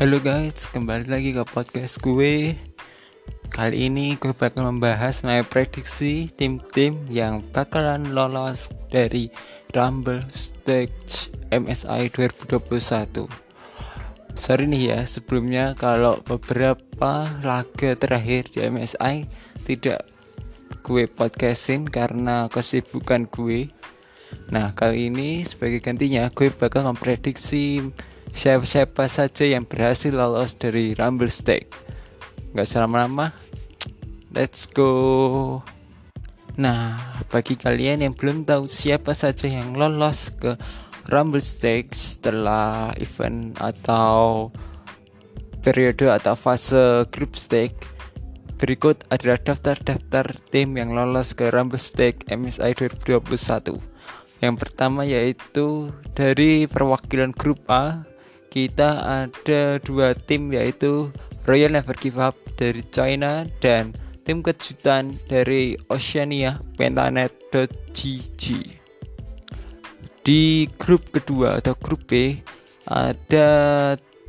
Halo guys, kembali lagi ke podcast gue. Kali ini gue bakal membahas my prediksi tim-tim yang bakalan lolos dari Rumble Stage MSI 2021 Sorry nih ya, sebelumnya kalau beberapa laga terakhir di MSI tidak gue podcastin karena kesibukan gue. Nah kali ini sebagai gantinya gue bakal memprediksi siapa-siapa saja yang berhasil lolos dari Rumble Stake. Gak lama-lama, let's go. Nah, bagi kalian yang belum tahu siapa saja yang lolos ke Rumble Stake setelah event atau periode atau fase group stake, berikut adalah daftar-daftar tim yang lolos ke Rumble Stake MSI 2021. Yang pertama yaitu dari perwakilan grup A kita ada dua tim yaitu Royal Never Give Up dari China dan tim kejutan dari Oceania Pentanet.gg di grup kedua atau grup B ada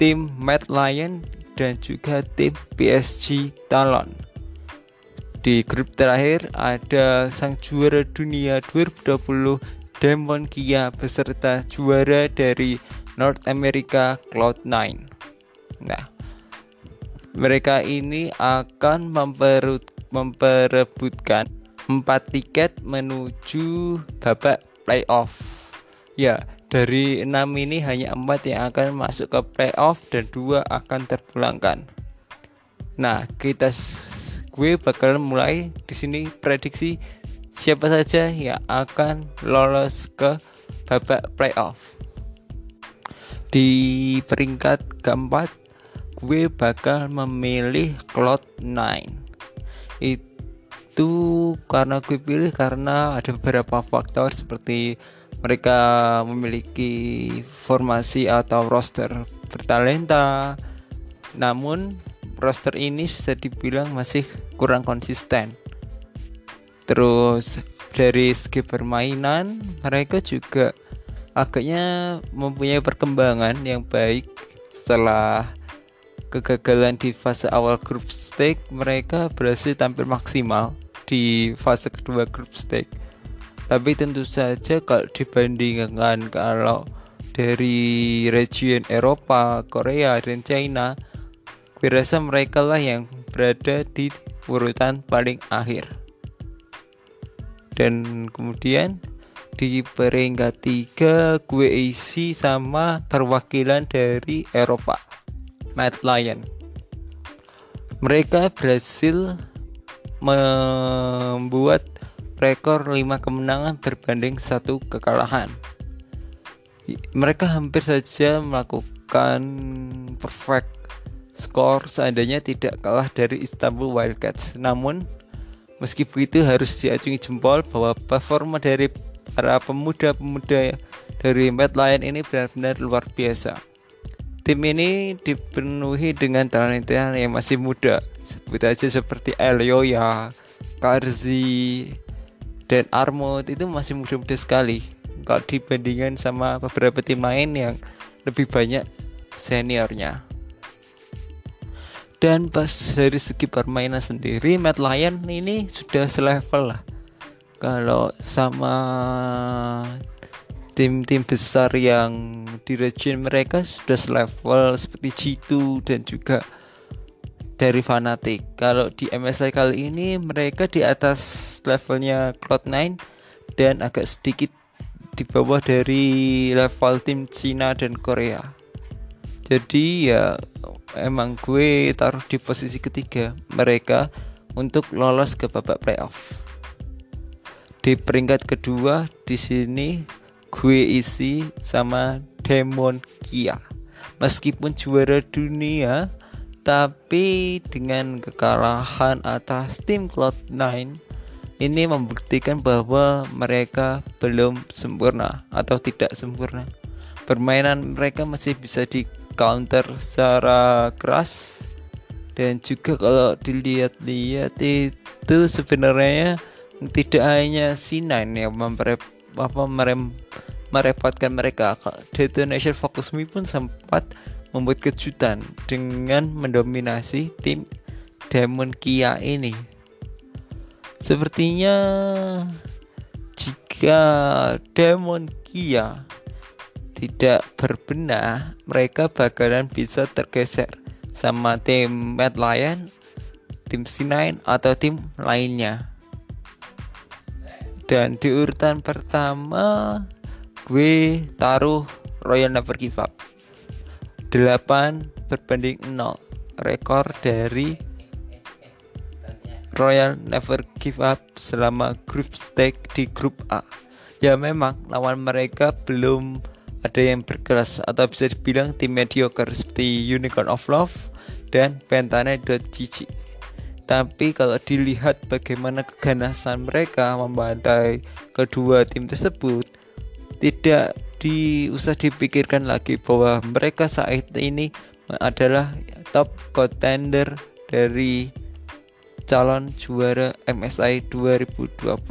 tim Mad Lion dan juga tim PSG Talon. Di grup terakhir ada sang juara dunia 2020 Demon Kia beserta juara dari North America Cloud9. Nah, mereka ini akan memperut, memperebutkan 4 tiket menuju babak playoff. Ya, dari 6 ini hanya 4 yang akan masuk ke playoff dan 2 akan terpulangkan. Nah, kita gue bakal mulai di sini prediksi siapa saja yang akan lolos ke babak playoff di peringkat keempat gue bakal memilih Cloud9 itu karena gue pilih karena ada beberapa faktor seperti mereka memiliki formasi atau roster bertalenta. Namun roster ini bisa dibilang masih kurang konsisten. Terus dari segi permainan mereka juga agaknya mempunyai perkembangan yang baik. Setelah kegagalan di fase awal grup stage mereka berhasil tampil maksimal di fase kedua grup stage tapi tentu saja kalau dibandingkan kalau dari region Eropa, Korea, dan China gue rasa mereka lah yang berada di urutan paling akhir. Dan kemudian di peringkat tiga gue isi sama perwakilan dari Eropa Mad Lion mereka berhasil membuat rekor 5 kemenangan berbanding satu kekalahan. Mereka hampir saja melakukan perfect skor seandainya tidak kalah dari Istanbul Wildcats. Namun meski begitu harus diacungi jempol bahwa performa dari para pemuda-pemuda dari Mad Lion ini benar-benar luar biasa. Tim ini dipenuhi dengan talenta yang masih muda, sebut aja seperti Elioya, Karzi, dan Armut itu masih muda-muda sekali. Kalau dibandingkan sama beberapa tim lain yang lebih banyak seniornya. Dan pas dari segi permainan sendiri, Mad Lion ini sudah selevel lah kalau sama tim-tim besar yang di region mereka sudah selevel seperti G2 dan juga dari Fnatic. Kalau di MSI kali ini mereka di atas levelnya Cloud9 dan agak sedikit di bawah dari level tim Cina dan Korea. Jadi ya emang gue taruh di posisi ketiga mereka untuk lolos ke babak playoff di peringkat kedua di sini gue isi sama Demon Kia. Meskipun juara dunia tapi dengan kekalahan atas tim Cloud9 ini membuktikan bahwa mereka belum sempurna atau tidak sempurna. Permainan mereka masih bisa di counter secara keras. Dan juga kalau dilihat-lihat itu sebenarnya tidak hanya C9 yang memperep, apa, merem, merepotkan mereka Detonation Focus Me pun sempat membuat kejutan dengan mendominasi tim Demon Kia ini. Sepertinya jika Demon Kia tidak berbenah, mereka bakalan bisa tergeser sama tim Mad Lion, tim C9 atau tim lainnya. Dan di urutan pertama gue taruh Royal Never Give Up. 8 berbanding 0 rekor dari Royal Never Give Up selama grup stage di grup A. Ya memang lawan mereka belum ada yang berkelas atau bisa dibilang tim mediocre seperti Unicorn of Love dan Pentane.gg tapi kalau dilihat bagaimana keganasan mereka membantai kedua tim tersebut tidak diusah dipikirkan lagi bahwa mereka saat ini adalah top contender dari calon juara MSI 2021.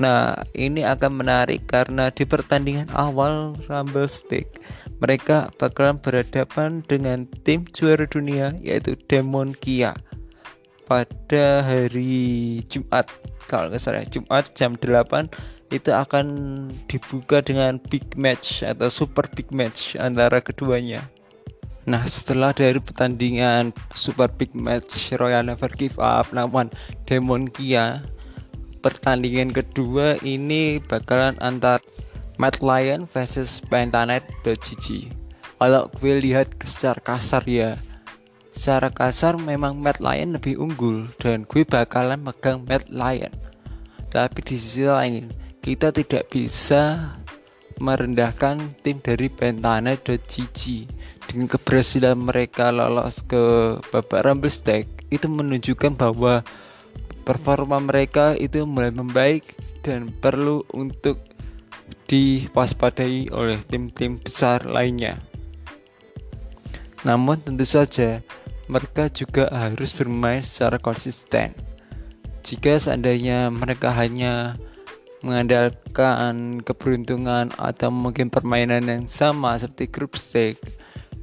Nah, ini akan menarik karena di pertandingan awal Rumble Stick mereka bakalan berhadapan dengan tim juara dunia yaitu Demon Kia pada hari Jumat kalau nggak salah Jumat jam 8 itu akan dibuka dengan big match atau super big match antara keduanya. Nah setelah dari pertandingan super big match Royal Never Give Up lawan Demon Kia Pertandingan kedua ini bakalan antar Mad Lion versus Pentanet.gg Kalau gue lihat secara kasar ya Secara kasar memang Mad Lion lebih unggul Dan gue bakalan megang Mad Lion Tapi di sisi lain kita tidak bisa merendahkan tim dari Pentane.gg dengan keberhasilan mereka lolos ke babak Rumble Stack itu menunjukkan bahwa performa mereka itu mulai membaik dan perlu untuk diwaspadai oleh tim-tim besar lainnya. Namun tentu saja mereka juga harus bermain secara konsisten. Jika seandainya mereka hanya mengandalkan keberuntungan atau mungkin permainan yang sama seperti group stage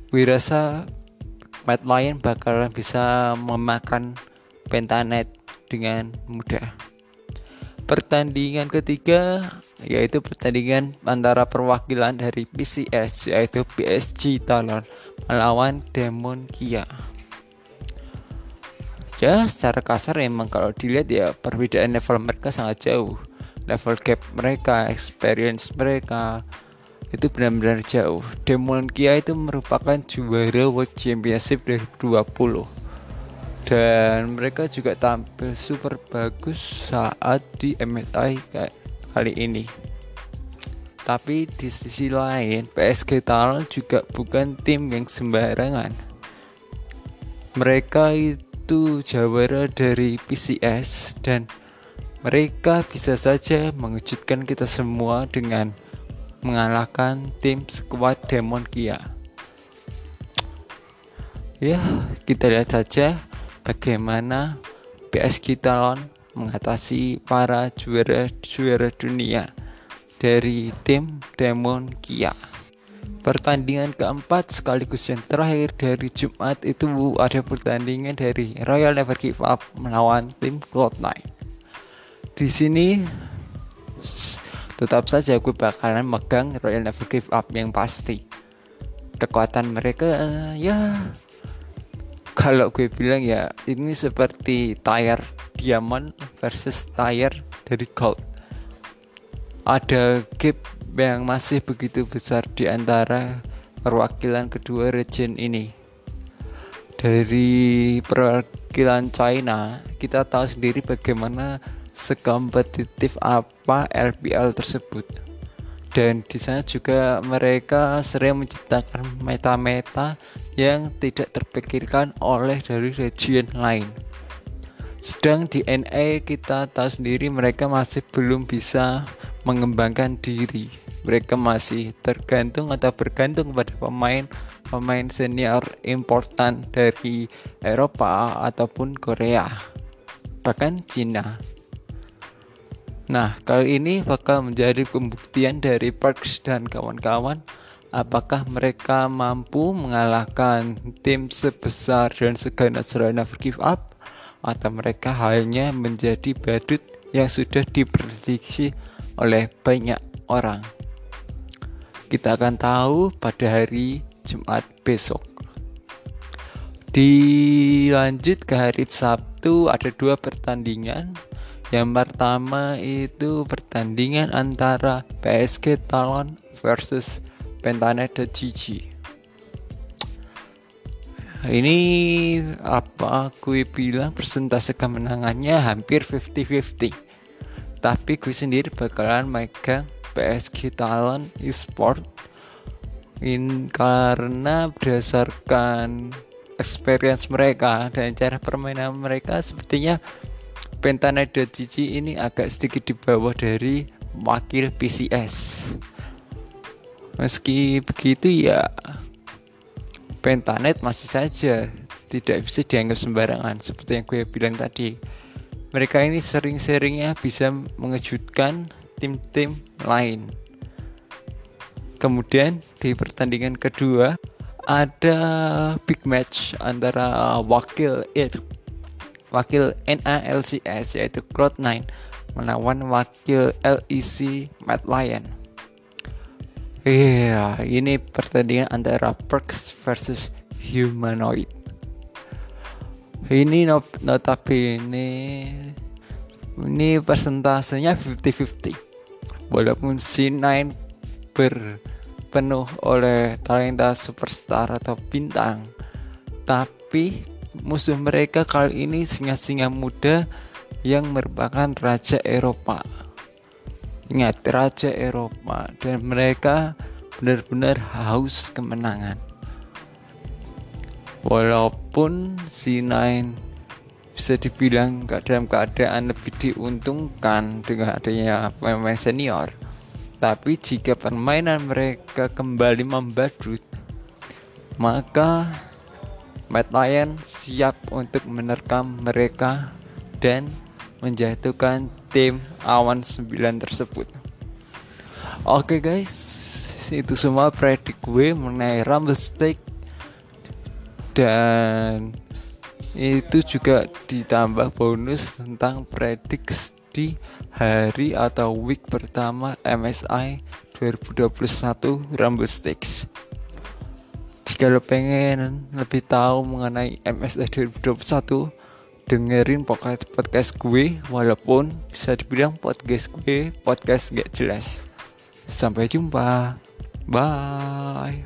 gue rasa Mad Lion bakalan bisa memakan Pentanet dengan mudah pertandingan ketiga yaitu pertandingan antara perwakilan dari PCS yaitu PSG Talon melawan Demon Kia. Ya secara kasar emang kalau dilihat ya perbedaan level mereka sangat jauh. Level gap mereka, experience mereka itu benar-benar jauh. Demon Kia itu merupakan juara World Championship 2020 dan mereka juga tampil super bagus saat di MSI kali ini. Tapi di sisi lain, PSG Talon juga bukan tim yang sembarangan. Mereka itu jawara dari PCS dan mereka bisa saja mengejutkan kita semua dengan mengalahkan tim sekuat Demon Kia. Ya, kita lihat saja bagaimana PSG Talon mengatasi para juara-juara dunia dari tim Demon Kia. Pertandingan keempat sekaligus yang terakhir dari Jumat itu ada pertandingan dari Royal Never Give Up melawan tim Cloud9 di sini tetap saja gue bakalan megang Royal Never Give Up yang pasti kekuatan mereka ya kalau gue bilang ya ini seperti tire diamond versus tire dari gold. Ada gap yang masih begitu besar di antara perwakilan kedua region ini. Dari perwakilan China kita tahu sendiri bagaimana sekompetitif apa LPL tersebut. Dan di sana juga mereka sering menciptakan meta-meta yang tidak terpikirkan oleh dari region lain. Sedang di NA kita tahu sendiri mereka masih belum bisa mengembangkan diri. Mereka masih tergantung atau bergantung pada pemain-pemain senior important dari Eropa ataupun Korea, bahkan Cina. Nah, kali ini bakal menjadi pembuktian dari Parks dan kawan-kawan apakah mereka mampu mengalahkan tim sebesar dan segala serana Give Up atau mereka hanya menjadi badut yang sudah diprediksi oleh banyak orang. Kita akan tahu pada hari Jumat besok. Dilanjut ke hari Sabtu ada dua pertandingan. Yang pertama itu pertandingan antara PSG Talon versus Pentanet.gg. Ini apa gue bilang persentase kemenangannya hampir 50-50. Tapi gue sendiri bakalan megang PSG Talon Esport in karena berdasarkan experience mereka dan cara permainan mereka sepertinya Pentanet.gg ini agak sedikit di bawah dari wakil PCS meski begitu ya Pentanet masih saja tidak bisa dianggap sembarangan seperti yang gue bilang tadi mereka ini sering-seringnya bisa mengejutkan tim-tim lain kemudian di pertandingan kedua ada big match antara wakil Air wakil NALCS yaitu Cloud9 melawan wakil LEC Mad Lion. Iya, yeah, ini pertandingan antara Perks versus Humanoid. Ini notabene ini persentasenya 50-50. Walaupun C9 ber penuh oleh talenta superstar atau bintang tapi musuh mereka kali ini singa-singa muda yang merupakan raja Eropa ingat raja Eropa dan mereka benar-benar haus kemenangan. Walaupun C9 bisa dibilang dalam keadaan lebih diuntungkan dengan adanya pemain senior tapi jika permainan mereka kembali membadut, maka Mad Lion siap untuk menerkam mereka dan menjatuhkan tim awan 9 tersebut. Oke okay guys, itu semua predik gue mengenai Rumble Stake dan itu juga ditambah bonus tentang prediksi di hari atau week pertama MSI 2021 Rumble Stakes. Jika lo pengen lebih tahu mengenai MSI 2021, dengerin podcast gue walaupun bisa dibilang podcast gue podcast gak jelas. Sampai jumpa. Bye.